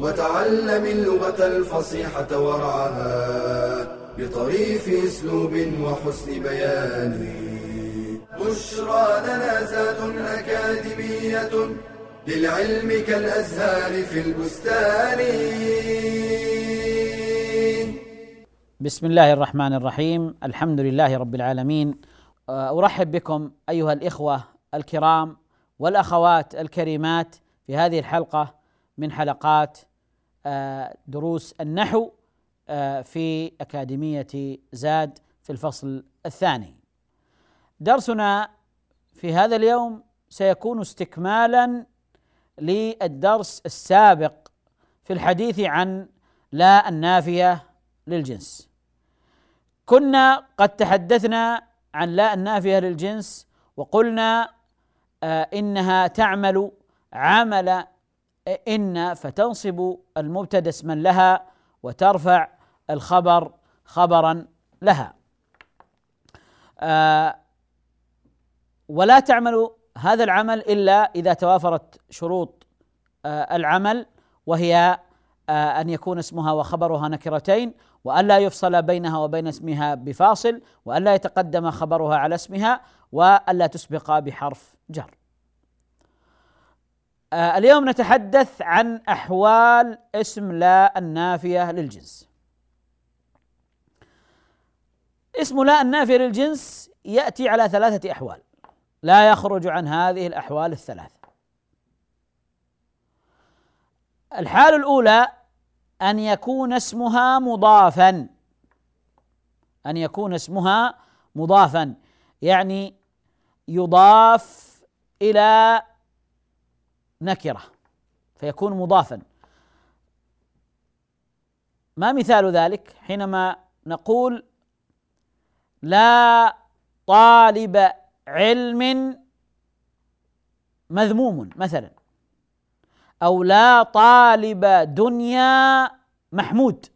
وتعلم اللغة الفصيحة ورعاها بطريف أسلوب وحسن بيان. بشرى لنا زاد أكاديمية للعلم كالأزهار في البستان. بسم الله الرحمن الرحيم. الحمد لله رب العالمين. أرحب بكم أيها الإخوة الكرام والأخوات الكريمات في هذه الحلقة من حلقات دروس النحو آه، في أكاديمية زاد في الفصل الثاني. درسنا في هذا اليوم سيكون استكمالا للدرس السابق في الحديث عن لا النافية للجنس. كنا قد تحدثنا عن لا النافية للجنس وقلنا آه إنها تعمل عمل إن فتنصب المبتدأ اسما لها وترفع الخبر خبرا لها آه ولا تعمل هذا العمل إلا إذا توافرت شروط آه العمل وهي آه أن يكون اسمها وخبرها نكرتين والا يفصل بينها وبين اسمها بفاصل والا يتقدم خبرها على اسمها والا تسبق بحرف جر. آه اليوم نتحدث عن أحوال اسم لا النافية للجنس. اسم لا النافية للجنس يأتي على ثلاثة أحوال لا يخرج عن هذه الأحوال الثلاثة. الحال الأولى أن يكون اسمها مضافا أن يكون اسمها مضافا يعني يضاف إلى نكرة فيكون مضافا. ما مثال ذلك حينما نقول لا طالب علم مذموم مثلا أو لا طالب دنيا محمود.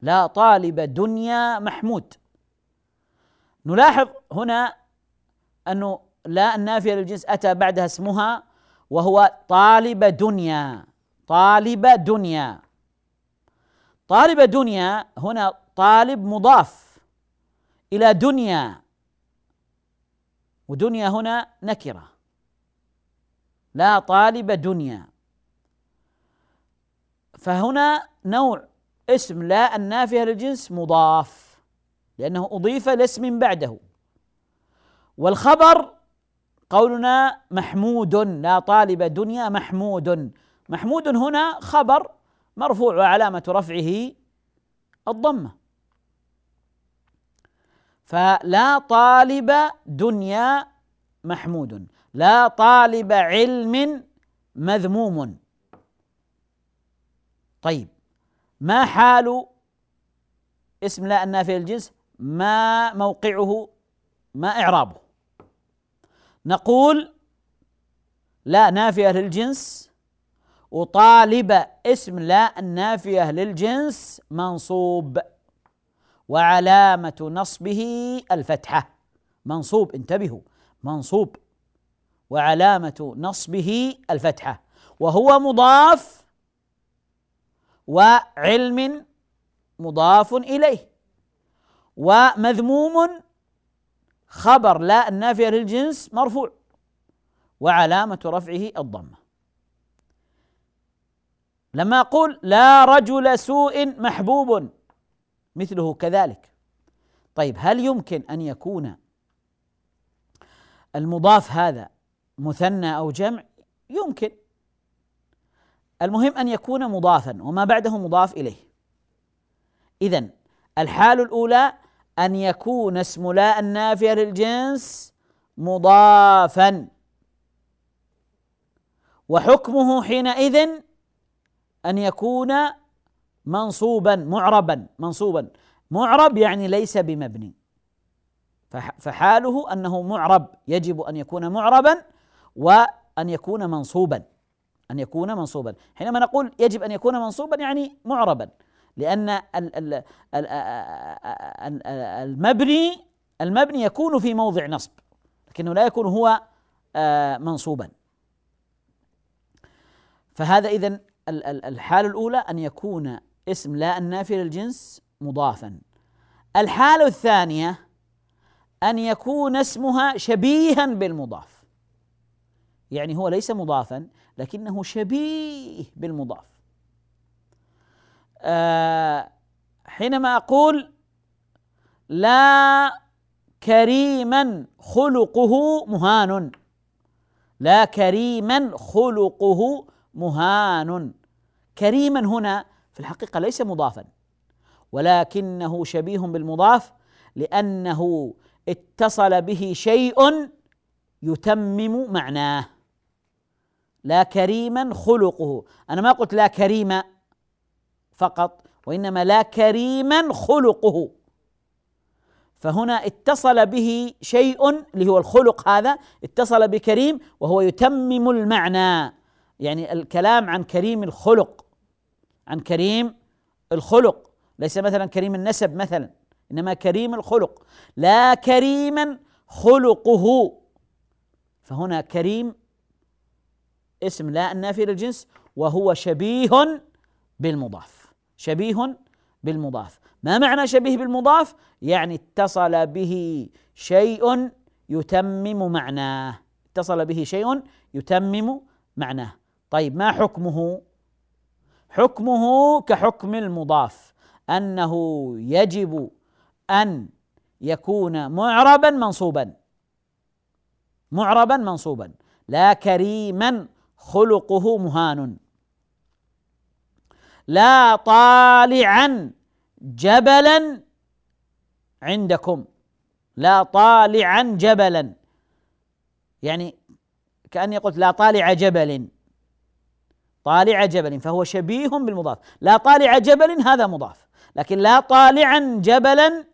لا طالب دنيا محمود. نلاحظ هنا أنه لا النافية للجنس أتى بعدها اسمها وهو طالب دنيا طالب دنيا. طالب دنيا هنا طالب مضاف إلى دنيا. ودنيا هنا نكرة. لا طالب دنيا. فهنا نوع اسم لا النافيه للجنس مضاف لأنه أضيف لاسم بعده. والخبر قولنا محمود لا طالب دنيا محمود. محمود هنا خبر مرفوع وعلامة رفعه الضمة. فلا طالب دنيا محمود لا طالب علم مذموم. طيب ما حال اسم لا النافية للجنس؟ ما موقعه؟ ما إعرابه؟ نقول لا نافية للجنس وطالب اسم لا النافية للجنس منصوب وعلامة نصبه الفتحة. منصوب انتبهوا منصوب وعلامة نصبه الفتحة. وهو مضاف وعلم مضاف إليه ومذموم خبر لا النافيه للجنس مرفوع وعلامة رفعه الضمة. لما أقول لا رجل سوء محبوب مثله كذلك. طيب هل يمكن أن يكون المضاف هذا مثنى أو جمع؟ يمكن. المهم أن يكون مضافا وما بعده مضاف إليه. اذا الحال الأولى أن يكون اسم لا النافية للجنس مضافا. وحكمه حينئذ أن يكون منصوبا معربا منصوبا. معرب يعني ليس بمبني. فحاله أنه معرب يجب أن يكون معربا وأن يكون منصوبا. أن يكون منصوبا. حينما نقول يجب أن يكون منصوبا يعني معربا. لأن المبني المبني يكون في موضع نصب لكنه لا يكون هو آه، منصوبا. فهذا اذا الحالة الأولى أن يكون اسم لا النافي للجنس مضافا. الحالة الثانية أن يكون اسمها شبيها بالمضاف. يعني هو ليس مضافا لكنه شبيه بالمضاف. حينما أقول لا كريما خلقه مهان لا كريما خلقه مهان. كريما هنا في الحقيقة ليس مضافا ولكنه شبيه بالمضاف لأنه اتصل به شيء يتمم معناه. لا كريما خلقه. أنا ما قلت لا كريم فقط وإنما لا كريما خلقه. فهنا اتصل به شيء اللي هو الخلق هذا اتصل بكريم وهو يتمم المعنى. يعني الكلام عن كريم الخلق عن كريم الخلق. ليس مثلا كريم النسب مثلا إنما كريم الخلق. لا كريما خلقه. فهنا كريم اسم لا النافي للجنس وهو شبيه بالمضاف. شبيه بالمضاف. ما معنى شبيه بالمضاف؟ يعني اتصل به شيء يتمم معناه. اتصل به شيء يتمم معناه. طيب ما حكمه؟ حكمه كحكم المضاف. أنه يجب أن يكون معربا منصوبا. معربا منصوبا. لا كريما خلقه مهان. لا طالعا جبلا عندكم. لا طالعا جبلا. يعني كأني قلت لا طالع جبل طالع جبل فهو شبيه بالمضاف. لا طالع جبل هذا مضاف. لكن لا طالعا جبلا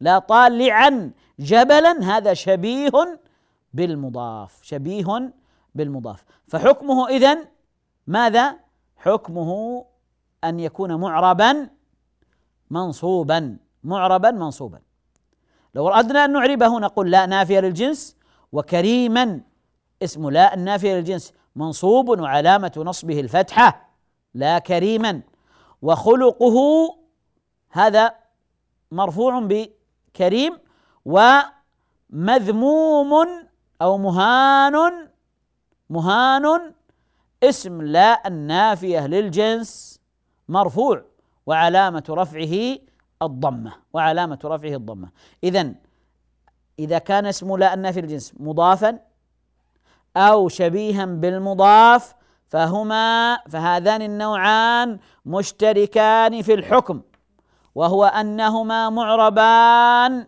لا طالعا جبلا هذا شبيه بالمضاف. شبيه بالمضاف. فحكمه إذن ماذا؟ حكمه أن يكون معربا منصوبا معربا منصوبا. لو أردنا أن نعربه نقول لا نافية للجنس وكريما اسم لا النافيه للجنس منصوب وعلامة نصبه الفتحة لا كريما. وخلقه هذا مرفوع بكريم ومذموم أو مهان مهان اسم لا النافية للجنس مرفوع وعلامة رفعه الضمة وعلامة رفعه الضمة. إذا إذا كان اسم لا النافية للجنس مضافا أو شبيها بالمضاف فهما فهذان النوعان مشتركان في الحكم وهو أنهما معربان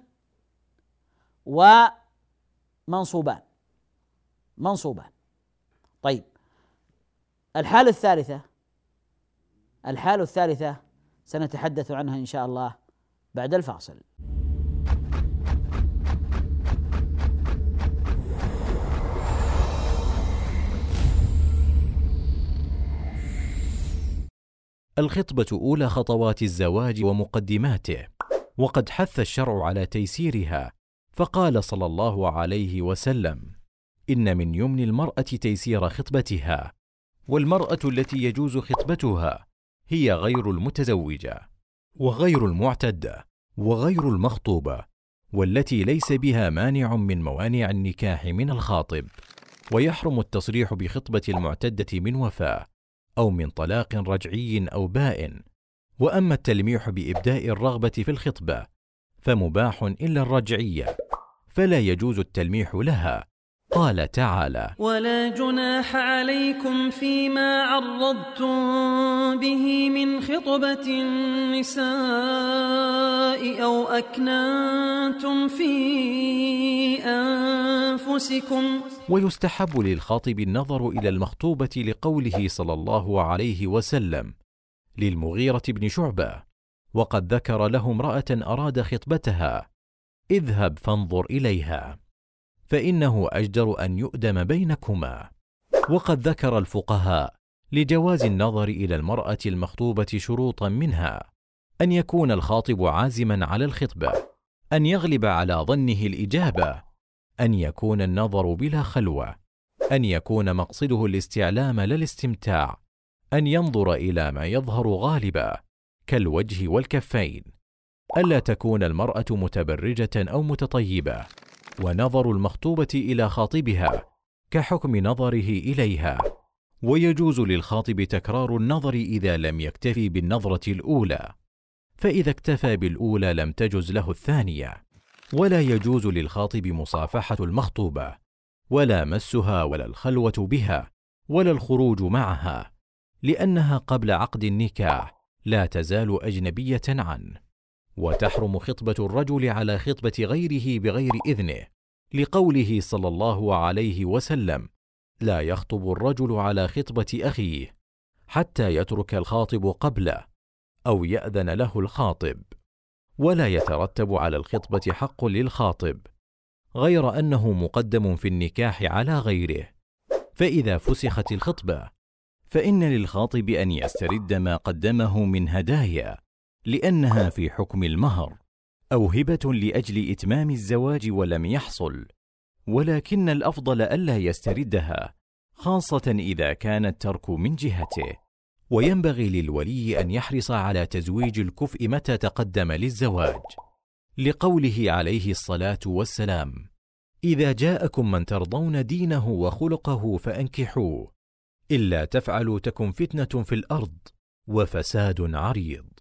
ومنصوبان منصوبان. طيب. الحالة الثالثة الحالة الثالثة سنتحدث عنها إن شاء الله بعد الفاصل. الخطبة أولى خطوات الزواج ومقدماته، وقد حث الشرع على تيسيرها، فقال صلى الله عليه وسلم: إن من يمن المرأة تيسير خطبتها، والمرأة التي يجوز خطبتها هي غير المتزوجة، وغير المعتدة، وغير المخطوبة، والتي ليس بها مانع من موانع النكاح من الخاطب، ويحرم التصريح بخطبة المعتدة من وفاة، أو من طلاق رجعي أو بائن وأما التلميح بإبداء الرغبة في الخطبة فمباح إلا الرجعية فلا يجوز التلميح لها. قال تعالى ولا جناح عليكم فيما عرضتم به من خطبة النساء أو أكننتم في أنفسكم. ويستحب للخاطب النظر إلى المخطوبة لقوله صلى الله عليه وسلم للمغيرة بن شعبة وقد ذكر له امرأة أراد خطبتها اذهب فانظر إليها. فإنه أجدر أن يؤدم بينكما. وقد ذكر الفقهاء لجواز النظر إلى المرأة المخطوبة شروطا منها أن يكون الخاطب عازما على الخطبة أن يغلب على ظنه الإجابة أن يكون النظر بلا خلوة أن يكون مقصده الاستعلام لا الاستمتاع أن ينظر إلى ما يظهر غالبا كالوجه والكفين. ألا تكون المرأة متبرجة أو متطيبة. ونظر المخطوبة إلى خاطبها كحكم نظره إليها. ويجوز للخاطب تكرار النظر إذا لم يكتفي بالنظرة الأولى. فإذا اكتفى بالأولى لم تجز له الثانية. ولا يجوز للخاطب مصافحة المخطوبة. ولا مسها ولا الخلوة بها ولا الخروج معها. لأنها قبل عقد النكاح لا تزال أجنبية عنه. وتحرم خطبة الرجل على خطبة غيره بغير إذنه لقوله صلى الله عليه وسلم لا يخطب الرجل على خطبة أخيه حتى يترك الخاطب قبله أو يأذن له الخاطب ولا يترتب على الخطبة حق للخاطب غير أنه مقدم في النكاح على غيره. فإذا فسخت الخطبة فإن للخاطب أن يسترد ما قدمه من هدايا لأنها في حكم المهر أو هبة لأجل إتمام الزواج ولم يحصل ولكن الأفضل ألا يستردها خاصة إذا كان الترك من جهته وينبغي للولي أن يحرص على تزويج الكفء متى تقدم للزواج. لقوله عليه الصلاة والسلام إذا جاءكم من ترضون دينه وخلقه فأنكحوه إلا تفعلوا تكن فتنة في الأرض وفساد عريض.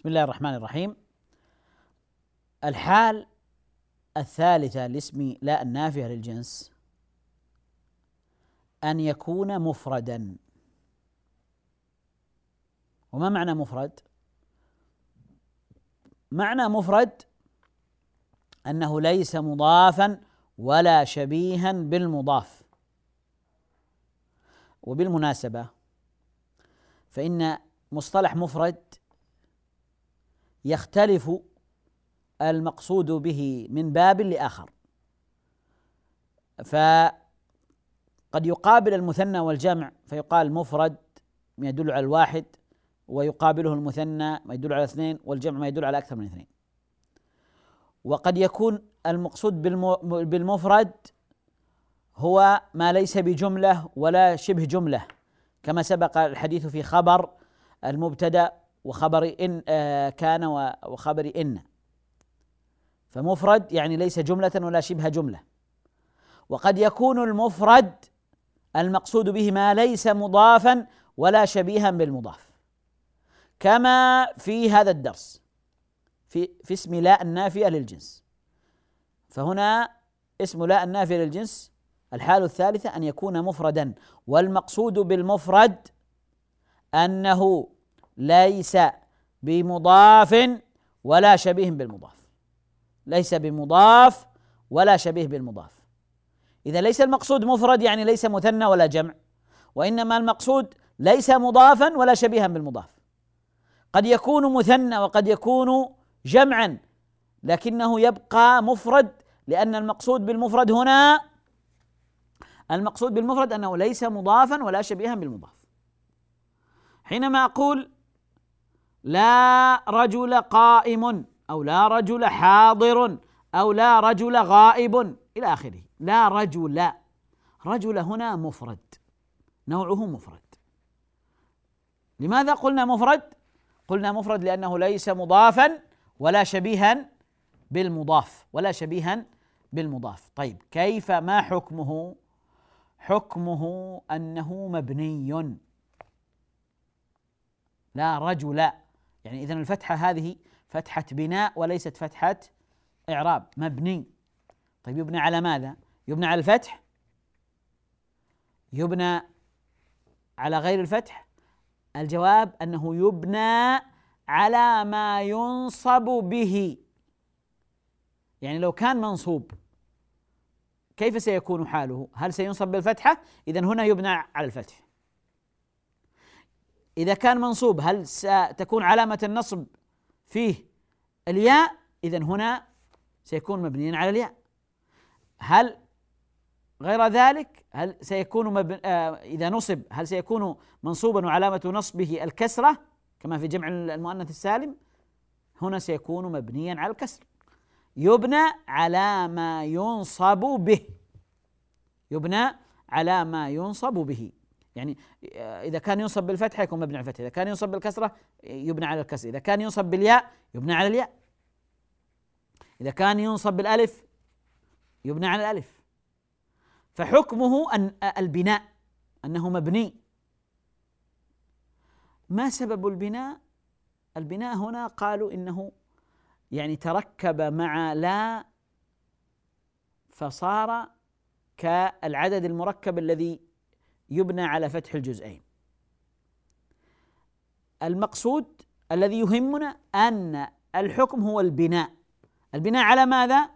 بسم الله الرحمن الرحيم. الحال الثالثة لاسم لا النافية للجنس. أن يكون مفردا. وما معنى مفرد؟ معنى مفرد أنه ليس مضافا ولا شبيها بالمضاف. وبالمناسبة فإن مصطلح مفرد يختلف المقصود به من باب لآخر. فقد يقابل المثنى والجمع فيقال مفرد يدل على الواحد ويقابله المثنى ما يدل على اثنين والجمع ما يدل على أكثر من اثنين. وقد يكون المقصود بالمفرد هو ما ليس بجملة ولا شبه جملة كما سبق الحديث في خبر المبتدأ وخبر إن آه، كان وخبر إن. فمفرد يعني ليس جملة ولا شبه جملة. وقد يكون المفرد المقصود به ما ليس مضافا ولا شبيها بالمضاف. كما في هذا الدرس في في اسم لا النافية للجنس. فهنا اسم لا النافية للجنس الحال الثالثة أن يكون مفردا والمقصود بالمفرد أنه ليس بمضاف ولا شبيه بالمضاف. ليس بمضاف ولا شبيه بالمضاف. إذا ليس المقصود مفرد يعني ليس مثنى ولا جمع وإنما المقصود ليس مضافا ولا شبيها بالمضاف. قد يكون مثنى وقد يكون جمعا لكنه يبقى مفرد لأن المقصود بالمفرد هنا المقصود بالمفرد أنه ليس مضافا ولا شبيها بالمضاف. حينما أقول لا رجل قائم أو لا رجل حاضر أو لا رجل غائب إلى آخره. لا رجل رجل هنا مفرد نوعه مفرد. لماذا قلنا مفرد؟ قلنا مفرد لأنه ليس مضافا ولا شبيها بالمضاف ولا شبيها بالمضاف. طيب كيف ما حكمه؟ حكمه أنه مبني. لا رجل يعني إذا الفتحة هذه فتحة بناء وليست فتحة إعراب مبني. طيب يبنى على ماذا؟ يبنى على الفتح؟ يبنى على غير الفتح؟ الجواب أنه يبنى على ما ينصب به يعني لو كان منصوب كيف سيكون حاله؟ هل سينصب بالفتحة؟ إذا هنا يبنى على الفتح. إذا كان منصوب هل ستكون علامة النصب فيه الياء؟ إذا هنا سيكون مبنيا على الياء. هل غير ذلك هل سيكون مبن... آه إذا نصب هل سيكون منصوبا وعلامة نصبه الكسرة كما في جمع المؤنث السالم؟ هنا سيكون مبنيا على الكسر. يبنى على ما ينصب به. يبنى على ما ينصب به. يعني آه، إذا كان ينصب بالفتحة يكون مبني على الفتح. إذا كان ينصب بالكسرة يبنى على الكسر. إذا كان ينصب بالياء يبنى على الياء. إذا كان ينصب بالألف يبنى على الألف. فحكمه أن البناء أنه مبني. ما سبب البناء؟ البناء هنا قالوا إنه يعني تركب مع لا فصار كالعدد المركب الذي يبنى على فتح الجزئين. المقصود الذي يهمنا أن الحكم هو البناء. البناء على ماذا؟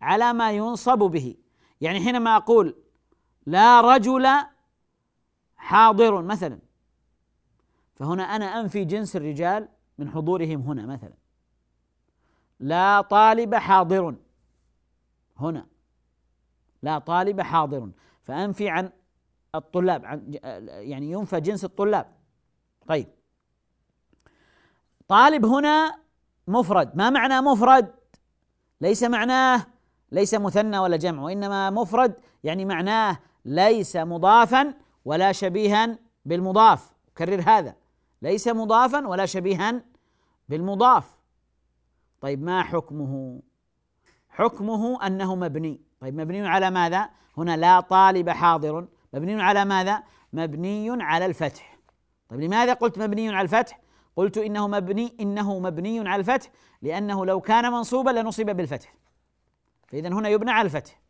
على ما ينصب به. يعني حينما أقول لا رجل حاضر مثلا فهنا أنا أنفي جنس الرجال من حضورهم هنا مثلا. لا طالب حاضر هنا. لا طالب حاضر. فأنفي عن الطلاب عن يعني ينفى جنس الطلاب. طيب. طالب هنا مفرد. ما معنى مفرد؟ ليس معناه ليس مثنى ولا جمع وإنما مفرد يعني معناه ليس مضافا ولا شبيها بالمضاف. كرر هذا ليس مضافا ولا شبيها بالمضاف. طيب ما حكمه؟ حكمه أنه مبني. طيب مبني على ماذا؟ هنا لا طالب حاضر. مبني على ماذا؟ مبني على الفتح. طيب لماذا قلت مبني على الفتح؟ قلت إنه مبني إنه مبني على الفتح لأنه لو كان منصوبا لنصب بالفتح. فاذا هنا يبنى على الفتح.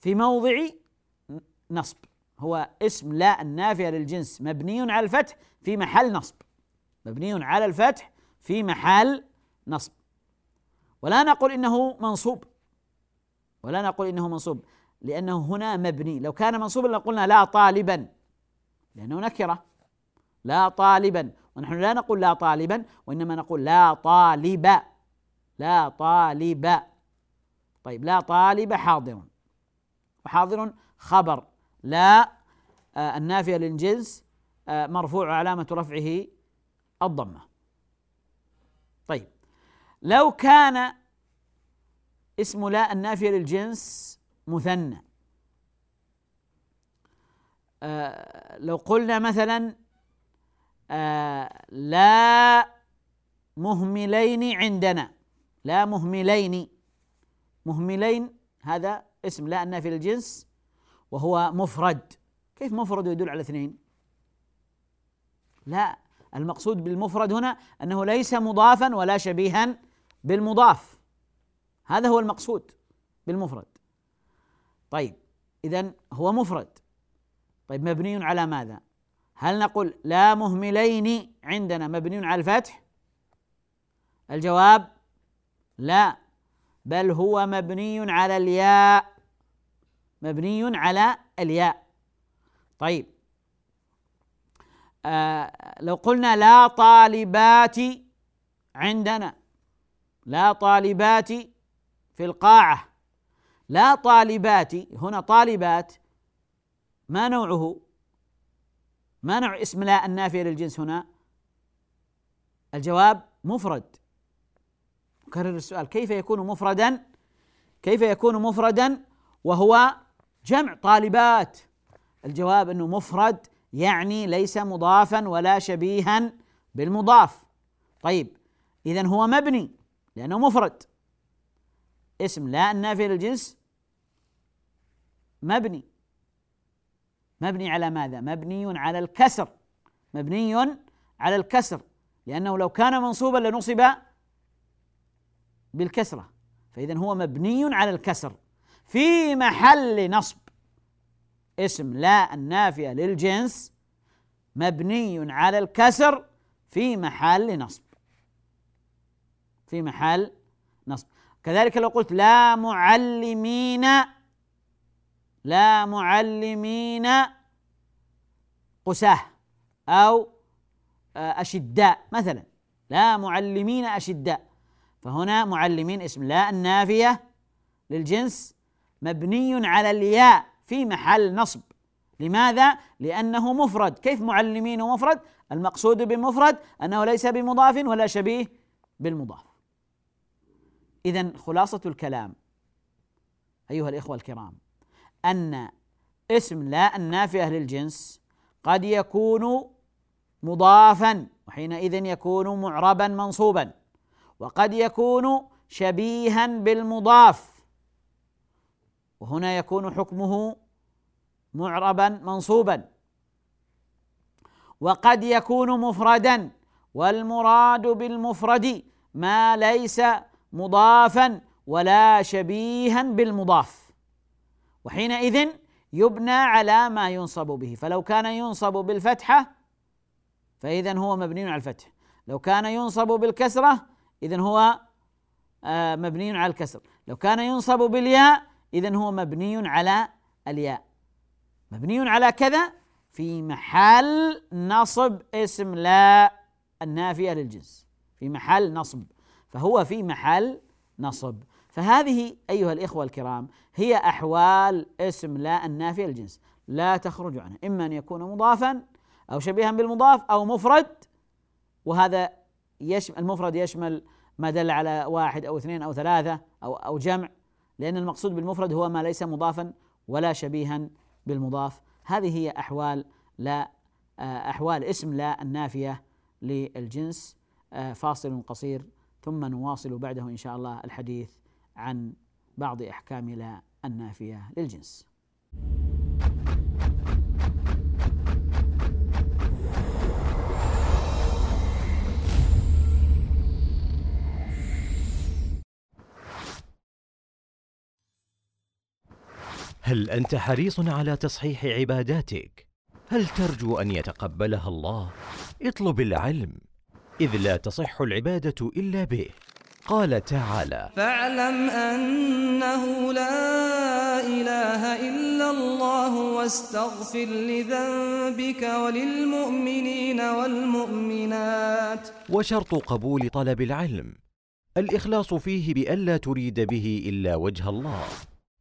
في موضع نصب. هو اسم لا النافيه للجنس مبني على الفتح في محل نصب. مبني على الفتح في محل نصب. ولا نقول إنه منصوب. ولا نقول إنه منصوب لأنه هنا مبني. لو كان منصوبا لقلنا لا طالبا لأنه نكرة. لا طالبا. ونحن لا نقول لا طالبا وإنما نقول لا طالب. لا طالب. طيب لا طالب حاضر. وحاضر خبر. لا آه النافية للجنس آه مرفوع علامة رفعه الضمة. طيب لو كان اسم لا النافية للجنس مثنى آه لو قلنا مثلا آه لا مهملين عندنا. لا مهملين. مهملين هذا اسم لا النافية للجنس وهو مفرد. كيف مفرد يدل على اثنين لا المقصود بالمفرد هنا أنه ليس مضافا ولا شبيها بالمضاف. هذا هو المقصود بالمفرد. طيب اذا هو مفرد. طيب مبني على ماذا؟ هل نقول لا مهملين عندنا مبني على الفتح؟ الجواب لا بل هو مبني على الياء مبني على الياء. طيب. آه لو قلنا لا طالبات عندنا لا طالبات في القاعة لا طالبات هنا طالبات ما نوعه؟ ما نوع اسم لا النافية للجنس هنا؟ الجواب مفرد. أكرر السؤال كيف يكون مفردا؟ كيف يكون مفردا؟ وهو جمع طالبات. الجواب إنه مفرد يعني ليس مضافا ولا شبيها بالمضاف. طيب اذا هو مبني لأنه مفرد. اسم لا النافية للجنس مبني. مبني على ماذا؟ مبني على الكسر. مبني على الكسر لأنه لو كان منصوبا لنصب بالكسرة. فاذا هو مبني على الكسر. في محل نصب اسم لا النافية للجنس مبني على الكسر في محل نصب. في محل نصب. كذلك لو قلت لا معلمين لا معلمين قساة أو أشداء مثلا. لا معلمين أشداء. فهنا معلمين اسم لا النافية للجنس مبني على الياء في محل نصب لماذا؟ لأنه مفرد كيف معلمين مفرد؟ المقصود بالمفرد أنه ليس بمضاف ولا شبيه بالمضاف إذا خلاصة الكلام أيها الإخوة الكرام أن اسم لا النافية للجنس قد يكون مضافا وحينئذ يكون معربا منصوبا وقد يكون شبيها بالمضاف. وهنا يكون حكمه معربا منصوبا. وقد يكون مفردا والمراد بالمفرد ما ليس مضافا ولا شبيها بالمضاف. وحينئذ يبنى على ما ينصب به. فلو كان ينصب بالفتحة فاذا هو مبني على الفتح. لو كان ينصب بالكسرة اذا هو آه، مبني على الكسر. لو كان ينصب بالياء اذا هو مبني على الياء. مبني على كذا في محل نصب اسم لا النافية للجنس. في محل نصب. فهو في محل نصب. فهذه أيها الإخوة الكرام هي أحوال اسم لا النافية للجنس. لا تخرج عنها. إما أن يكون مضافا أو شبيها بالمضاف أو مفرد وهذا يشمل المفرد يشمل ما دل على واحد أو اثنين أو ثلاثة أو أو جمع لأن المقصود بالمفرد هو ما ليس مضافا ولا شبيها بالمضاف هذه هي أحوال لا آه، أحوال اسم لا النافيه للجنس آه، فاصل قصير ثم نواصل بعده إن شاء الله الحديث عن بعض أحكام لا النافيه للجنس. هل أنت حريص على تصحيح عباداتك؟ هل ترجو أن يتقبلها الله؟ اطلب العلم إذ لا تصح العبادة إلا به. قال تعالى فاعلم أنه لا إله إلا الله واستغفر لذنبك وللمؤمنين والمؤمنات. وشرط قبول طلب العلم الإخلاص فيه بالا تريد به إلا وجه الله.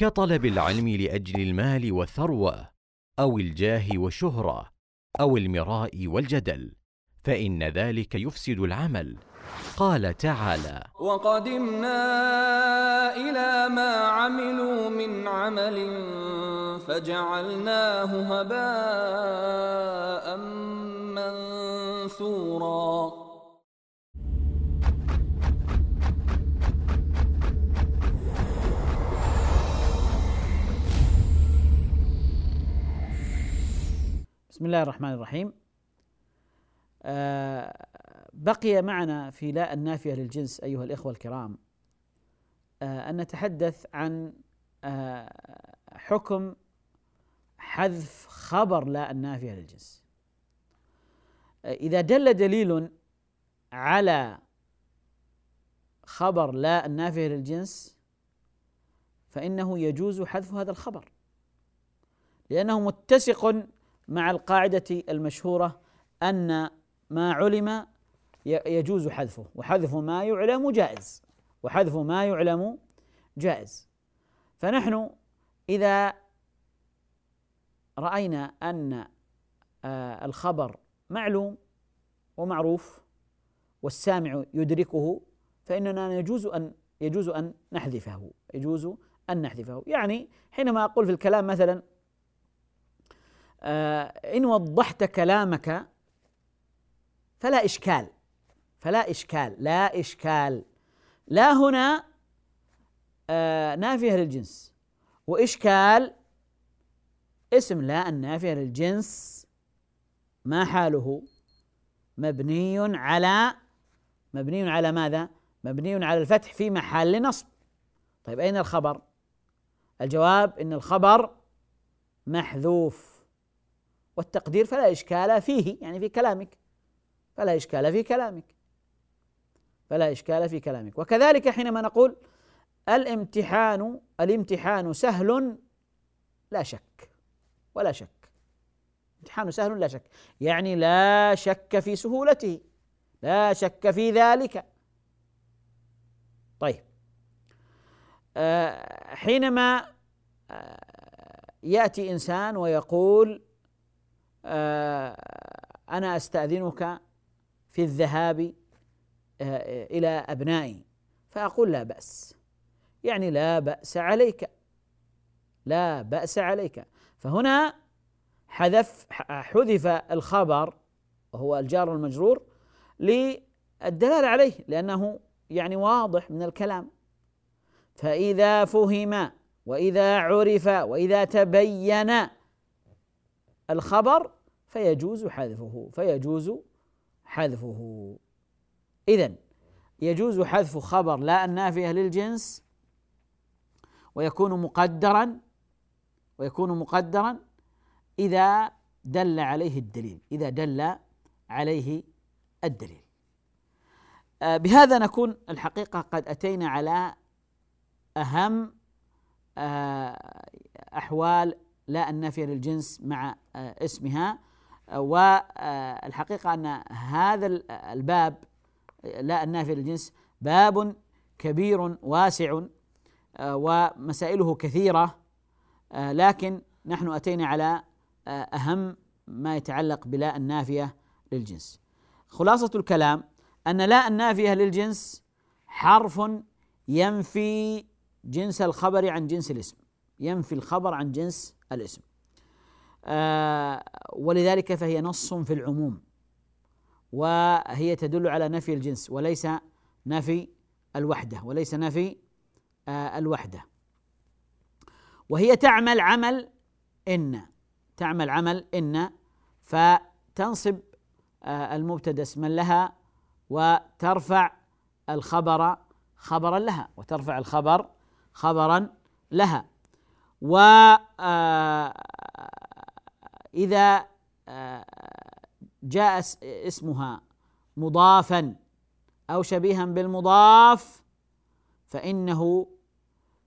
كطلب العلم لأجل المال والثروة أو الجاه والشهرة أو المراء والجدل فإن ذلك يفسد العمل. قال تعالى وقدمنا إلى ما عملوا من عمل فجعلناه هباء منثورا. بسم الله الرحمن الرحيم. آه بقي معنا في لا النافية للجنس أيها الإخوة الكرام آه أن نتحدث عن آه حكم حذف خبر لا النافية للجنس. إذا دل دليل على خبر لا النافية للجنس فإنه يجوز حذف هذا الخبر لأنه متسق مع القاعدة المشهورة أن ما علم يجوز حذفه وحذف ما يعلم جائز وحذف ما يعلم جائز. فنحن إذا رأينا أن آه، الخبر معلوم ومعروف والسامع يدركه فإننا يجوز أن يجوز أن نحذفه يجوز أن نحذفه. يعني حينما أقول في الكلام مثلا إن وضحت كلامك فلا إشكال فلا إشكال لا إشكال. لا هنا آه، نافية للجنس. وإشكال اسم لا النافية للجنس ما حاله؟ مبني على مبني على ماذا؟ مبني على الفتح في محل نصب. طيب أين الخبر؟ الجواب إن الخبر محذوف. والتقدير فلا إشكال فيه يعني في كلامك. فلا إشكال في كلامك. فلا إشكال في كلامك. وكذلك حينما نقول الامتحان الامتحان سهل لا شك. ولا شك. امتحان سهل لا شك. يعني لا شك في سهولته. لا شك في ذلك. طيب. آه حينما آه يأتي إنسان ويقول آه أنا أستأذنك في الذهاب آه إلى أبنائي. فأقول لا بأس. يعني لا بأس عليك. لا بأس عليك. فهنا حذف حذف الخبر وهو الجار المجرور للدلالة عليه لأنه يعني واضح من الكلام. فإذا فهم وإذا عرف وإذا تبين الخبر فيجوز حذفه فيجوز حذفه. اذا يجوز حذف خبر لا النافية للجنس ويكون مقدرا ويكون مقدرا إذا دل عليه الدليل إذا دل عليه الدليل. آه، بهذا نكون الحقيقة قد أتينا على أهم آه، أحوال لا النافية للجنس مع آه، اسمها. والحقيقة أن هذا الباب لا النافية للجنس باب كبير واسع ومسائله كثيرة لكن نحن أتينا على أهم ما يتعلق بلا النافية للجنس. خلاصة الكلام أن لا النافية للجنس حرف ينفي جنس الخبر عن جنس الاسم. ينفي الخبر عن جنس الاسم. آه ولذلك فهي نص في العموم وهي تدل على نفي الجنس وليس نفي الوحدة وليس نفي آه الوحدة. وهي تعمل عمل إن تعمل عمل إن فتنصب آه، المبتدأ اسما لها وترفع الخبر خبرا لها وترفع الخبر خبرا لها. وإذا آه، آه، جاء اسمها مضافا أو شبيها بالمضاف فإنه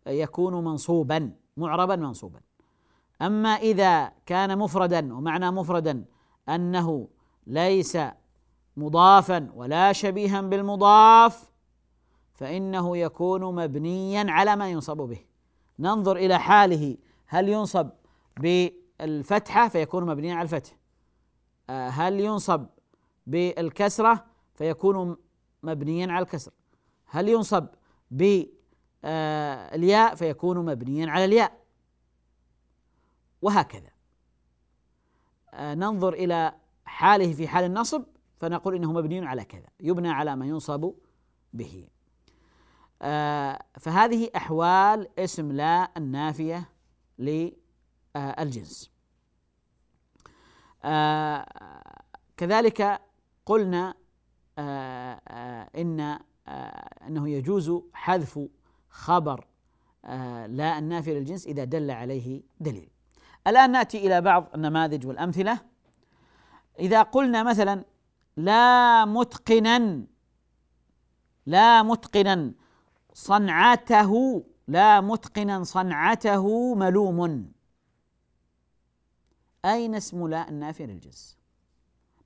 يكون منصوبا معربا منصوبا. أما إذا كان مفردا ومعنى مفردا أنه ليس مضافا ولا شبيها بالمضاف فإنه يكون مبنيا على ما ينصب به. ننظر إلى حاله. هل ينصب بالفتحة؟ فيكون مبنيا على الفتح. آه، هل ينصب بالكسرة؟ فيكون مبنيا على الكسر. هل ينصب بالياء؟ فيكون مبنيا على الياء. وهكذا. آه، ننظر إلى حاله في حال النصب فنقول إنه مبني على كذا. يبنى على ما ينصب به. فهذه أحوال اسم لا النافية للجنس. آه، كذلك قلنا إن إنه يجوز حذف خبر لا النافية للجنس إذا دل عليه دليل. الآن نأتي إلى بعض النماذج والأمثلة. إذا قلنا مثلا لا متقنا لا متقنا صنعته لا متقنا صنعته ملوم. أين اسم لا النافية للجنس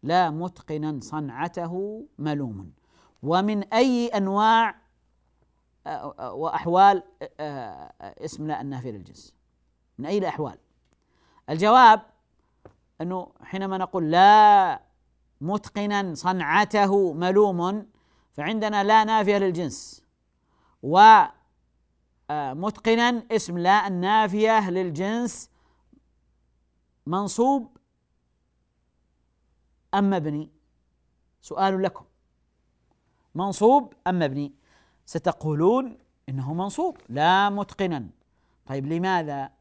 لا متقنا صنعته ملوم. ومن آه، وأحوال آه، اسم لا النافيه للجنس من أي الأحوال؟ الجواب أنه حينما نقول لا متقنا صنعته ملوم فعندنا لا نافيه للجنس. ومتقنا اسم لا النافيه للجنس منصوب أم مبني؟ سؤال لكم. منصوب أم مبني؟ ستقولون إنه منصوب لا متقنا. طيب لماذا؟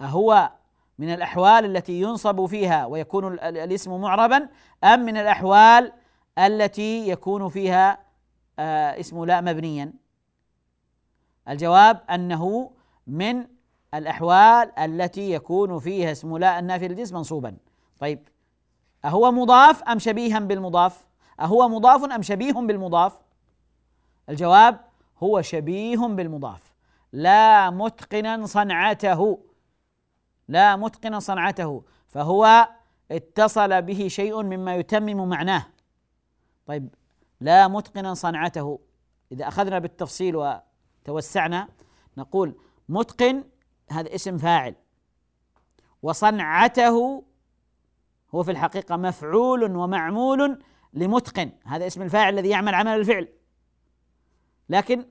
أهو من الأحوال التي ينصب فيها ويكون الاسم معربا أم من الأحوال التي يكون فيها اسم لا مبنيا. الجواب أنه من الأحوال التي يكون فيها اسم لا النافي للجنس منصوبا. طيب أهو مضاف أم شبيها بالمضاف؟ أهو مضاف أم شبيه بالمضاف؟ الجواب هو شبيه بالمضاف. لا متقنا صنعته. لا متقنا صنعته. فهو اتصل به شيء مما يتمم معناه. طيب لا متقنا صنعته. إذا أخذنا بالتفصيل وتوسعنا نقول متقن هذا اسم فاعل. وصنعته هو في الحقيقة مفعول ومعمول لمتقن. هذا اسم الفاعل الذي يعمل عمل الفعل. لكن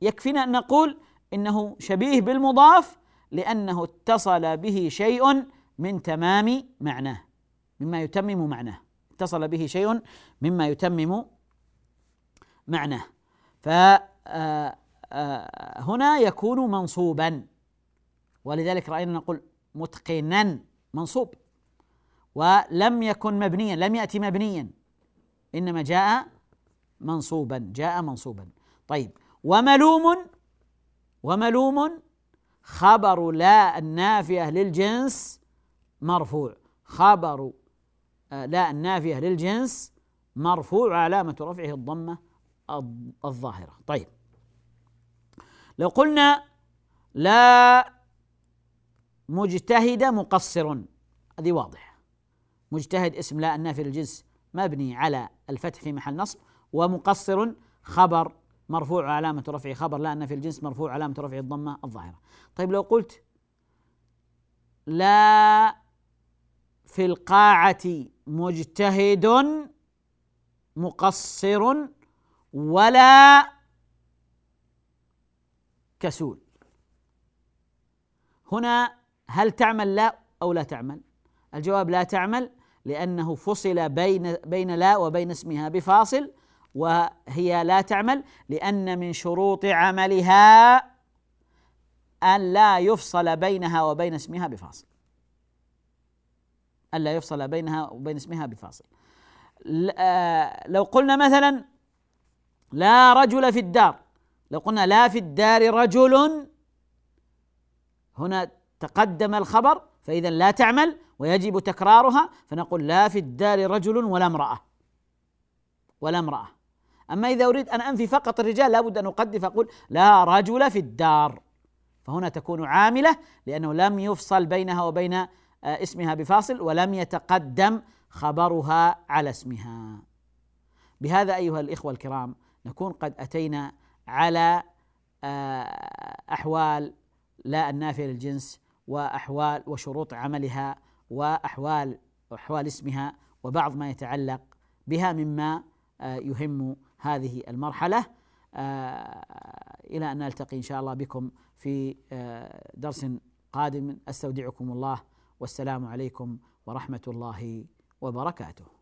يكفينا أن نقول إنه شبيه بالمضاف لأنه اتصل به شيء من تمام معناه مما يتمم معناه. اتصل به شيء مما يتمم معناه فهنا آه، يكون منصوبا. ولذلك رأينا نقول متقنا منصوب. ولم يكن مبنيا لم يأتي مبنيا. إنما جاء منصوبا جاء منصوبا. طيب وملوم وملوم خبر لا النافيه للجنس مرفوع. خبر آه، لا النافيه للجنس مرفوع علامة رفعه الضمة الظاهرة. طيب. لو قلنا لا مجتهد مقصر هذه واضحة. مجتهد اسم لا النافي للجنس مبني على الفتح في محل نصب ومقصر خبر مرفوع علامة رفعه خبر لا أن في الجنس مرفوع علامة رفعه الضمة الظاهرة. طيب لو قلت لا في القاعة مجتهد مقصر ولا كسول. هنا هل تعمل لا أو لا تعمل؟ الجواب لا تعمل لأنه فصل بين بين لا وبين اسمها بفاصل وهي لا تعمل لأن من شروط عملها أن لا يفصل بينها وبين اسمها بفاصل. أن لا يفصل بينها وبين اسمها بفاصل. آه، لو قلنا مثلا لا رجل في الدار. لو قلنا لا في الدار رجل هنا تقدم الخبر فإذا لا تعمل ويجب تكرارها فنقول لا في الدار رجل ولا امرأة. ولا امرأة. أما إذا أريد أن أنفي فقط الرجال لابد أن أقدم فأقول لا رجل في الدار. فهنا تكون عاملة لأنه لم يفصل بينها وبين آه، اسمها بفاصل ولم يتقدم خبرها على اسمها. بهذا أيها الإخوة الكرام نكون قد أتينا على آه، أحوال لا النافية للجنس وأحوال وشروط عملها وأحوال أحوال اسمها وبعض ما يتعلق بها مما آه، يهم هذه المرحلة. آه، إلى أن نلتقي إن شاء الله بكم في درس قادم. أستودعكم الله. والسلام عليكم ورحمة الله وبركاته.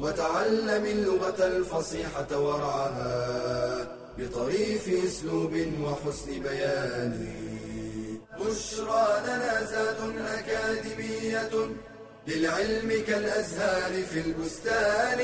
وتعلم اللغة الفصيحة ورعاها بطريف أسلوب وحسن بيان. بشرى لنا زاد أكاديمية للعلم كالأزهار في البستان.